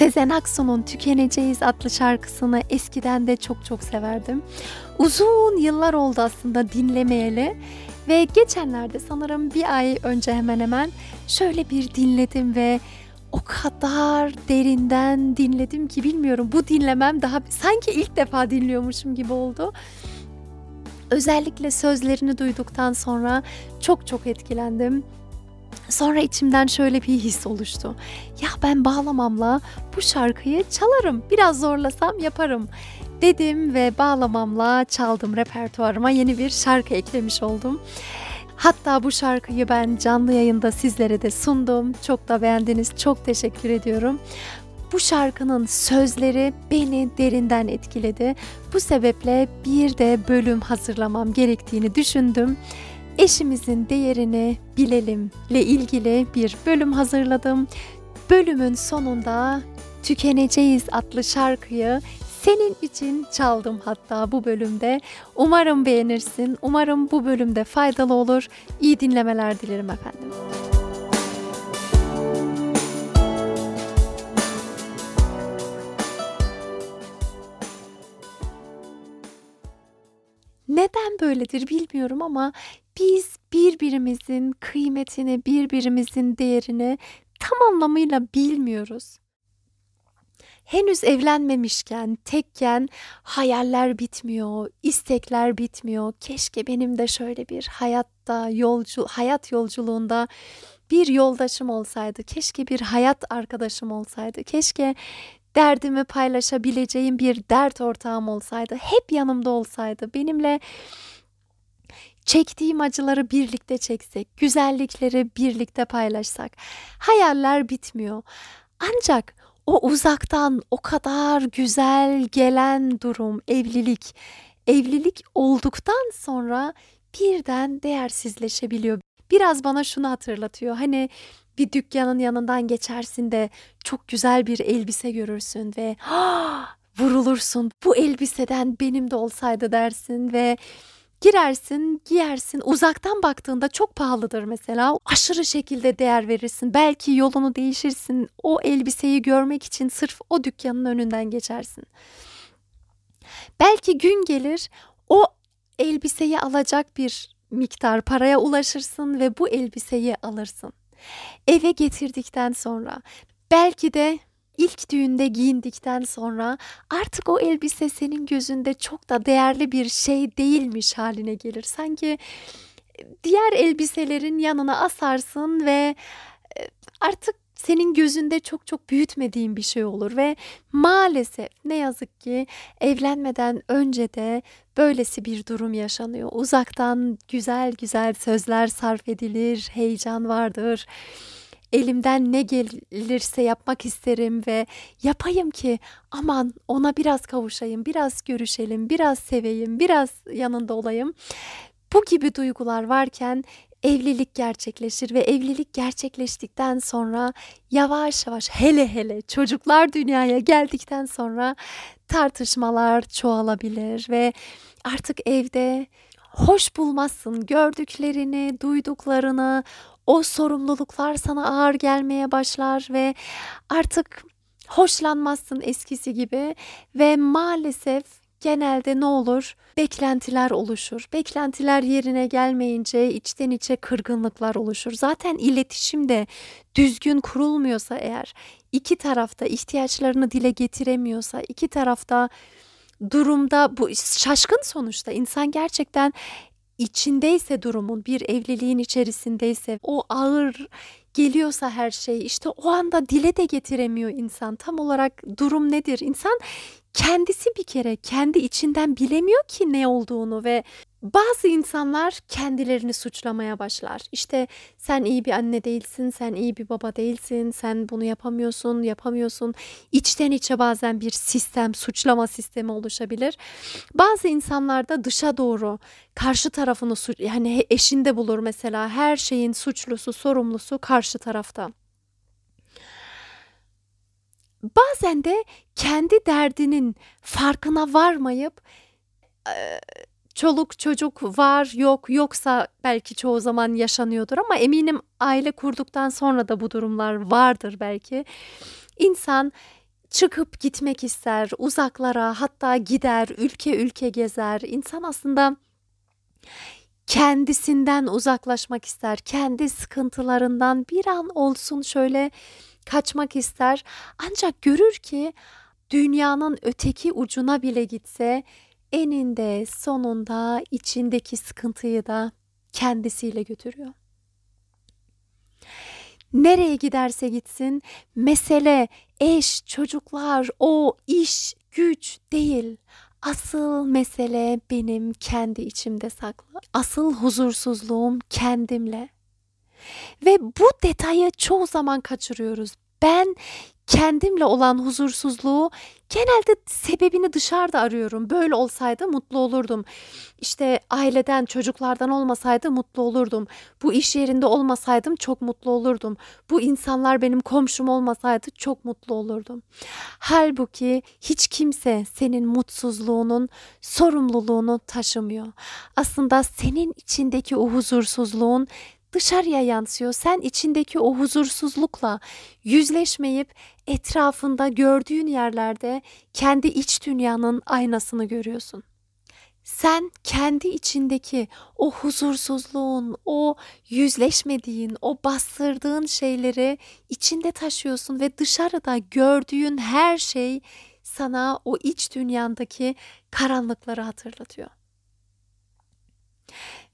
Sezen Aksu'nun Tükeneceğiz adlı şarkısını eskiden de çok çok severdim. Uzun yıllar oldu aslında dinlemeyeli ve geçenlerde sanırım bir ay önce hemen hemen şöyle bir dinledim ve o kadar derinden dinledim ki bilmiyorum bu dinlemem daha sanki ilk defa dinliyormuşum gibi oldu. Özellikle sözlerini duyduktan sonra çok çok etkilendim. Sonra içimden şöyle bir his oluştu. Ya ben bağlamamla bu şarkıyı çalarım. Biraz zorlasam yaparım dedim ve bağlamamla çaldım repertuarıma yeni bir şarkı eklemiş oldum. Hatta bu şarkıyı ben canlı yayında sizlere de sundum. Çok da beğendiniz. Çok teşekkür ediyorum. Bu şarkının sözleri beni derinden etkiledi. Bu sebeple bir de bölüm hazırlamam gerektiğini düşündüm eşimizin değerini bilelimle ilgili bir bölüm hazırladım. Bölümün sonunda Tükeneceğiz adlı şarkıyı senin için çaldım hatta bu bölümde. Umarım beğenirsin. Umarım bu bölümde faydalı olur. İyi dinlemeler dilerim efendim. Neden böyledir bilmiyorum ama biz birbirimizin kıymetini, birbirimizin değerini tam anlamıyla bilmiyoruz. Henüz evlenmemişken, tekken hayaller bitmiyor, istekler bitmiyor. Keşke benim de şöyle bir hayatta, yolcu, hayat yolculuğunda bir yoldaşım olsaydı. Keşke bir hayat arkadaşım olsaydı. Keşke derdimi paylaşabileceğim bir dert ortağım olsaydı. Hep yanımda olsaydı. Benimle çektiğim acıları birlikte çeksek, güzellikleri birlikte paylaşsak. Hayaller bitmiyor. Ancak o uzaktan o kadar güzel gelen durum, evlilik, evlilik olduktan sonra birden değersizleşebiliyor. Biraz bana şunu hatırlatıyor. Hani bir dükkanın yanından geçersin de çok güzel bir elbise görürsün ve vurulursun. Bu elbiseden benim de olsaydı dersin ve girersin, giyersin. Uzaktan baktığında çok pahalıdır mesela. Aşırı şekilde değer verirsin. Belki yolunu değişirsin. O elbiseyi görmek için sırf o dükkanın önünden geçersin. Belki gün gelir o elbiseyi alacak bir miktar paraya ulaşırsın ve bu elbiseyi alırsın. Eve getirdikten sonra belki de ilk düğünde giyindikten sonra artık o elbise senin gözünde çok da değerli bir şey değilmiş haline gelir. Sanki diğer elbiselerin yanına asarsın ve artık senin gözünde çok çok büyütmediğin bir şey olur ve maalesef ne yazık ki evlenmeden önce de böylesi bir durum yaşanıyor. Uzaktan güzel güzel sözler sarf edilir, heyecan vardır. Elimden ne gelirse yapmak isterim ve yapayım ki aman ona biraz kavuşayım, biraz görüşelim, biraz seveyim, biraz yanında olayım. Bu gibi duygular varken evlilik gerçekleşir ve evlilik gerçekleştikten sonra yavaş yavaş hele hele çocuklar dünyaya geldikten sonra tartışmalar çoğalabilir ve artık evde hoş bulmazsın gördüklerini, duyduklarını, o sorumluluklar sana ağır gelmeye başlar ve artık hoşlanmazsın eskisi gibi ve maalesef genelde ne olur? Beklentiler oluşur. Beklentiler yerine gelmeyince içten içe kırgınlıklar oluşur. Zaten iletişim de düzgün kurulmuyorsa eğer, iki tarafta ihtiyaçlarını dile getiremiyorsa, iki tarafta durumda bu şaşkın sonuçta insan gerçekten içindeyse durumun bir evliliğin içerisindeyse o ağır geliyorsa her şey işte o anda dile de getiremiyor insan. Tam olarak durum nedir? İnsan kendisi bir kere kendi içinden bilemiyor ki ne olduğunu ve Bazı insanlar kendilerini suçlamaya başlar. İşte sen iyi bir anne değilsin, sen iyi bir baba değilsin, sen bunu yapamıyorsun, yapamıyorsun. İçten içe bazen bir sistem, suçlama sistemi oluşabilir. Bazı insanlar da dışa doğru karşı tarafını yani eşinde bulur mesela her şeyin suçlusu, sorumlusu karşı tarafta. Bazen de kendi derdinin farkına varmayıp çoluk çocuk var yok yoksa belki çoğu zaman yaşanıyordur ama eminim aile kurduktan sonra da bu durumlar vardır belki. İnsan çıkıp gitmek ister, uzaklara hatta gider, ülke ülke gezer. İnsan aslında kendisinden uzaklaşmak ister, kendi sıkıntılarından bir an olsun şöyle kaçmak ister. Ancak görür ki dünyanın öteki ucuna bile gitse eninde sonunda içindeki sıkıntıyı da kendisiyle götürüyor. Nereye giderse gitsin mesele eş, çocuklar, o iş, güç değil. Asıl mesele benim kendi içimde saklı. Asıl huzursuzluğum kendimle. Ve bu detayı çoğu zaman kaçırıyoruz. Ben kendimle olan huzursuzluğu genelde sebebini dışarıda arıyorum. Böyle olsaydı mutlu olurdum. İşte aileden, çocuklardan olmasaydı mutlu olurdum. Bu iş yerinde olmasaydım çok mutlu olurdum. Bu insanlar benim komşum olmasaydı çok mutlu olurdum. Halbuki hiç kimse senin mutsuzluğunun sorumluluğunu taşımıyor. Aslında senin içindeki o huzursuzluğun dışarıya yansıyor. Sen içindeki o huzursuzlukla yüzleşmeyip etrafında gördüğün yerlerde kendi iç dünyanın aynasını görüyorsun. Sen kendi içindeki o huzursuzluğun, o yüzleşmediğin, o bastırdığın şeyleri içinde taşıyorsun ve dışarıda gördüğün her şey sana o iç dünyandaki karanlıkları hatırlatıyor.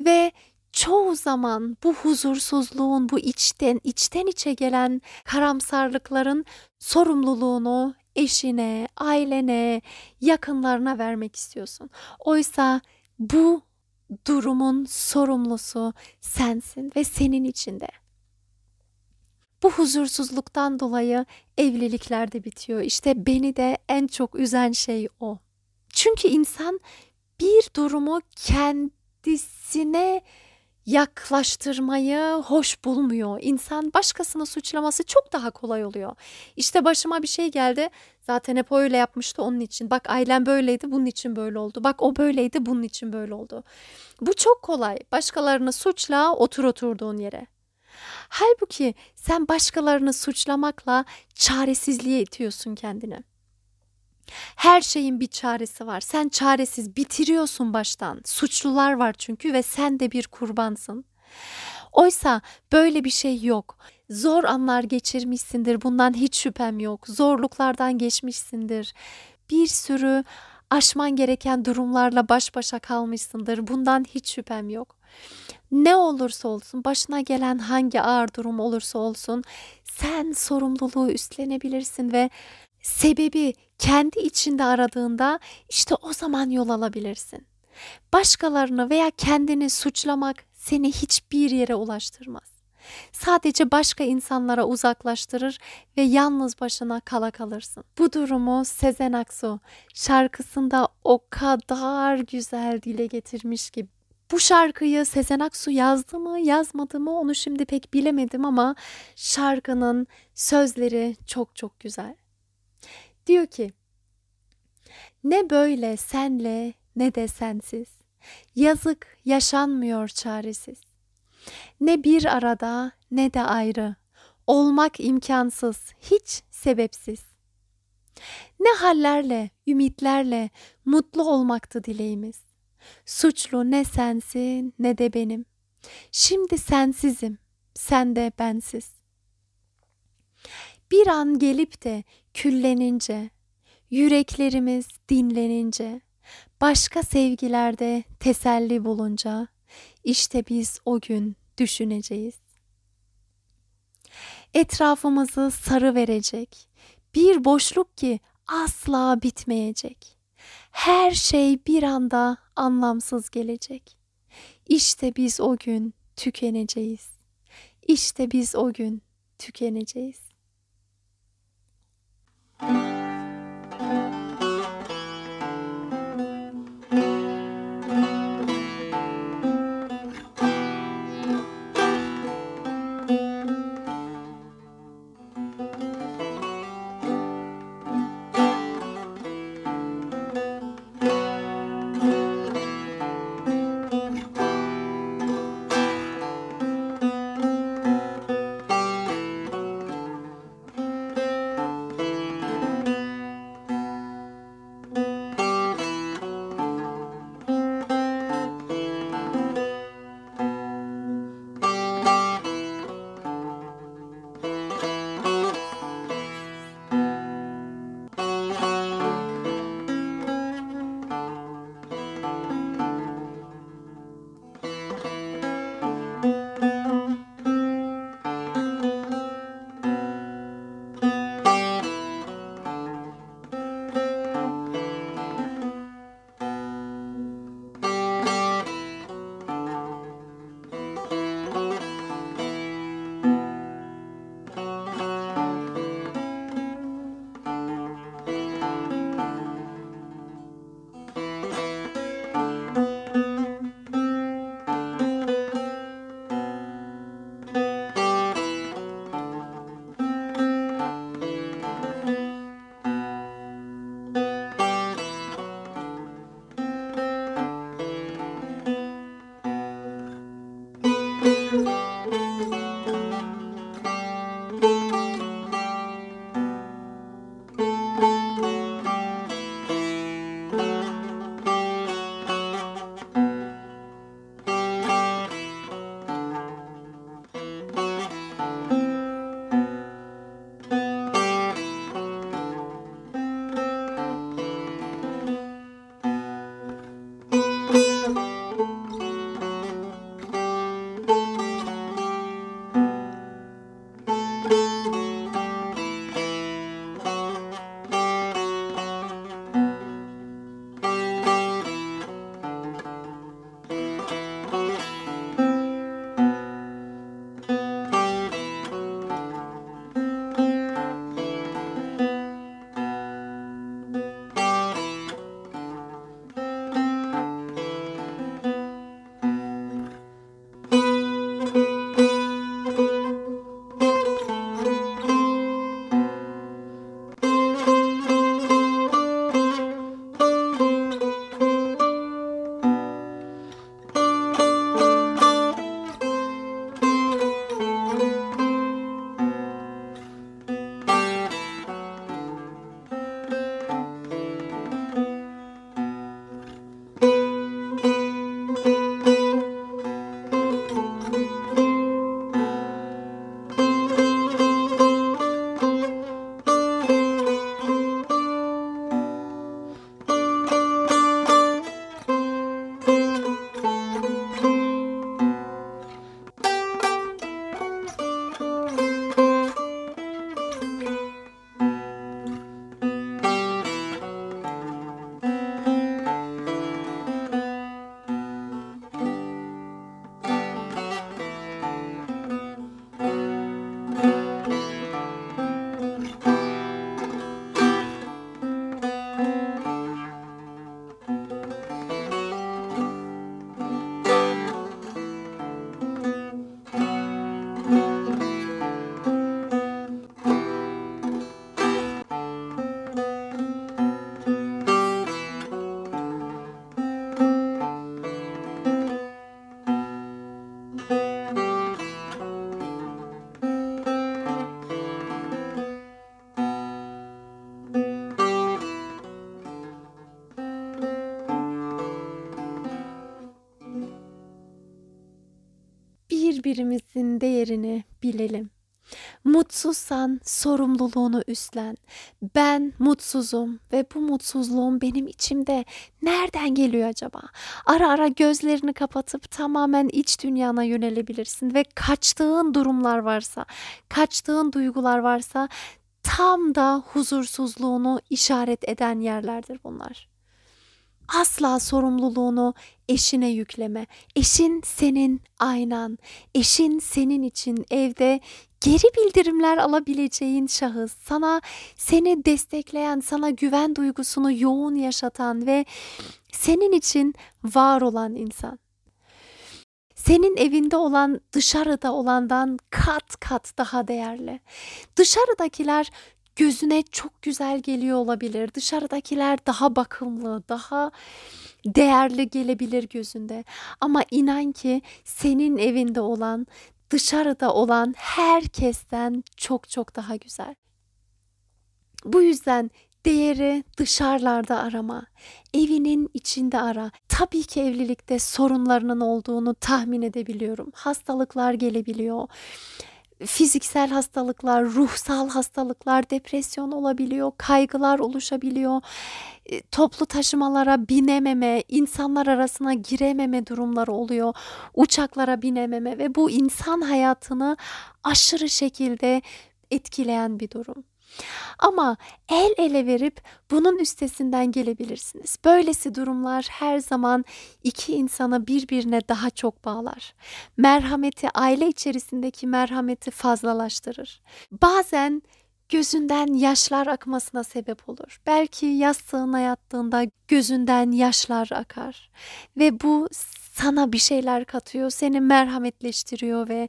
Ve çoğu zaman bu huzursuzluğun, bu içten içten içe gelen karamsarlıkların sorumluluğunu eşine, ailene, yakınlarına vermek istiyorsun. Oysa bu durumun sorumlusu sensin ve senin içinde. Bu huzursuzluktan dolayı evlilikler de bitiyor. İşte beni de en çok üzen şey o. Çünkü insan bir durumu kendisine yaklaştırmayı hoş bulmuyor. İnsan başkasını suçlaması çok daha kolay oluyor. İşte başıma bir şey geldi. Zaten hep öyle yapmıştı onun için. Bak ailem böyleydi bunun için böyle oldu. Bak o böyleydi bunun için böyle oldu. Bu çok kolay. Başkalarını suçla otur oturduğun yere. Halbuki sen başkalarını suçlamakla çaresizliğe itiyorsun kendini. Her şeyin bir çaresi var. Sen çaresiz bitiriyorsun baştan. Suçlular var çünkü ve sen de bir kurbansın. Oysa böyle bir şey yok. Zor anlar geçirmişsindir. Bundan hiç şüphem yok. Zorluklardan geçmişsindir. Bir sürü aşman gereken durumlarla baş başa kalmışsındır. Bundan hiç şüphem yok. Ne olursa olsun, başına gelen hangi ağır durum olursa olsun sen sorumluluğu üstlenebilirsin ve sebebi kendi içinde aradığında işte o zaman yol alabilirsin. Başkalarını veya kendini suçlamak seni hiçbir yere ulaştırmaz. Sadece başka insanlara uzaklaştırır ve yalnız başına kala kalırsın. Bu durumu Sezen Aksu şarkısında o kadar güzel dile getirmiş ki bu şarkıyı Sezen Aksu yazdı mı yazmadı mı onu şimdi pek bilemedim ama şarkının sözleri çok çok güzel. Diyor ki ne böyle senle ne de sensiz. Yazık yaşanmıyor çaresiz. Ne bir arada ne de ayrı. Olmak imkansız, hiç sebepsiz. Ne hallerle, ümitlerle mutlu olmaktı dileğimiz. Suçlu ne sensin ne de benim. Şimdi sensizim, sen de bensiz. Bir an gelip de küllenince, yüreklerimiz dinlenince, başka sevgilerde teselli bulunca, işte biz o gün düşüneceğiz. Etrafımızı sarı verecek, bir boşluk ki asla bitmeyecek. Her şey bir anda anlamsız gelecek. İşte biz o gün tükeneceğiz. İşte biz o gün tükeneceğiz. Música birbirimizin değerini bilelim. Mutsuzsan sorumluluğunu üstlen. Ben mutsuzum ve bu mutsuzluğum benim içimde nereden geliyor acaba? Ara ara gözlerini kapatıp tamamen iç dünyana yönelebilirsin ve kaçtığın durumlar varsa, kaçtığın duygular varsa tam da huzursuzluğunu işaret eden yerlerdir bunlar. Asla sorumluluğunu eşine yükleme. Eşin senin aynan. Eşin senin için evde geri bildirimler alabileceğin şahıs. Sana seni destekleyen, sana güven duygusunu yoğun yaşatan ve senin için var olan insan. Senin evinde olan dışarıda olandan kat kat daha değerli. Dışarıdakiler gözüne çok güzel geliyor olabilir. Dışarıdakiler daha bakımlı, daha değerli gelebilir gözünde. Ama inan ki senin evinde olan, dışarıda olan herkesten çok çok daha güzel. Bu yüzden değeri dışarılarda arama. Evinin içinde ara. Tabii ki evlilikte sorunlarının olduğunu tahmin edebiliyorum. Hastalıklar gelebiliyor fiziksel hastalıklar, ruhsal hastalıklar, depresyon olabiliyor, kaygılar oluşabiliyor, e, toplu taşımalara binememe, insanlar arasına girememe durumları oluyor, uçaklara binememe ve bu insan hayatını aşırı şekilde etkileyen bir durum. Ama el ele verip bunun üstesinden gelebilirsiniz. Böylesi durumlar her zaman iki insanı birbirine daha çok bağlar. Merhameti, aile içerisindeki merhameti fazlalaştırır. Bazen gözünden yaşlar akmasına sebep olur. Belki yastığına yattığında gözünden yaşlar akar ve bu sana bir şeyler katıyor, seni merhametleştiriyor ve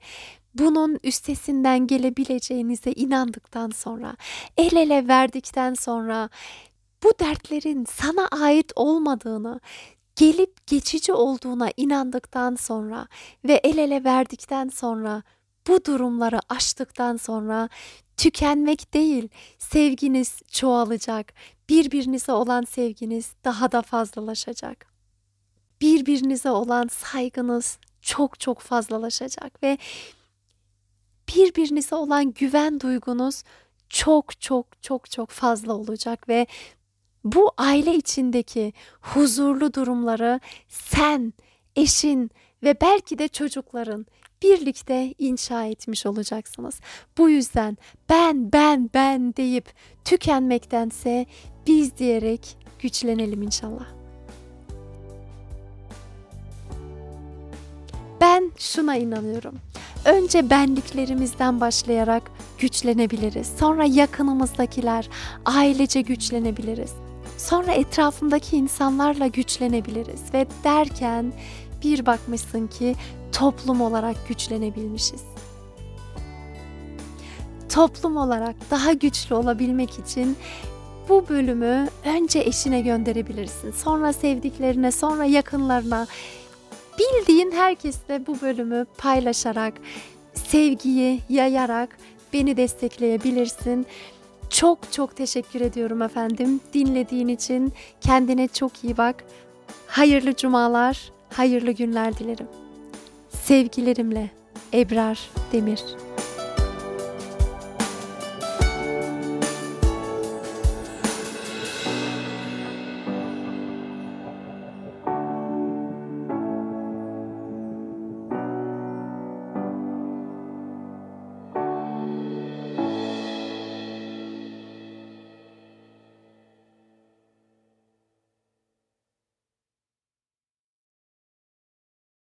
bunun üstesinden gelebileceğinize inandıktan sonra, el ele verdikten sonra bu dertlerin sana ait olmadığını, gelip geçici olduğuna inandıktan sonra ve el ele verdikten sonra bu durumları aştıktan sonra tükenmek değil, sevginiz çoğalacak. Birbirinize olan sevginiz daha da fazlalaşacak. Birbirinize olan saygınız çok çok fazlalaşacak ve birbirinize olan güven duygunuz çok çok çok çok fazla olacak ve bu aile içindeki huzurlu durumları sen, eşin ve belki de çocukların birlikte inşa etmiş olacaksınız. Bu yüzden ben ben ben deyip tükenmektense biz diyerek güçlenelim inşallah. Ben şuna inanıyorum. Önce benliklerimizden başlayarak güçlenebiliriz. Sonra yakınımızdakiler, ailece güçlenebiliriz. Sonra etrafımdaki insanlarla güçlenebiliriz ve derken bir bakmışsın ki toplum olarak güçlenebilmişiz. Toplum olarak daha güçlü olabilmek için bu bölümü önce eşine gönderebilirsin. Sonra sevdiklerine, sonra yakınlarına, bildiğin herkesle bu bölümü paylaşarak, sevgiyi yayarak beni destekleyebilirsin. Çok çok teşekkür ediyorum efendim dinlediğin için. Kendine çok iyi bak. Hayırlı cumalar, hayırlı günler dilerim. Sevgilerimle Ebrar Demir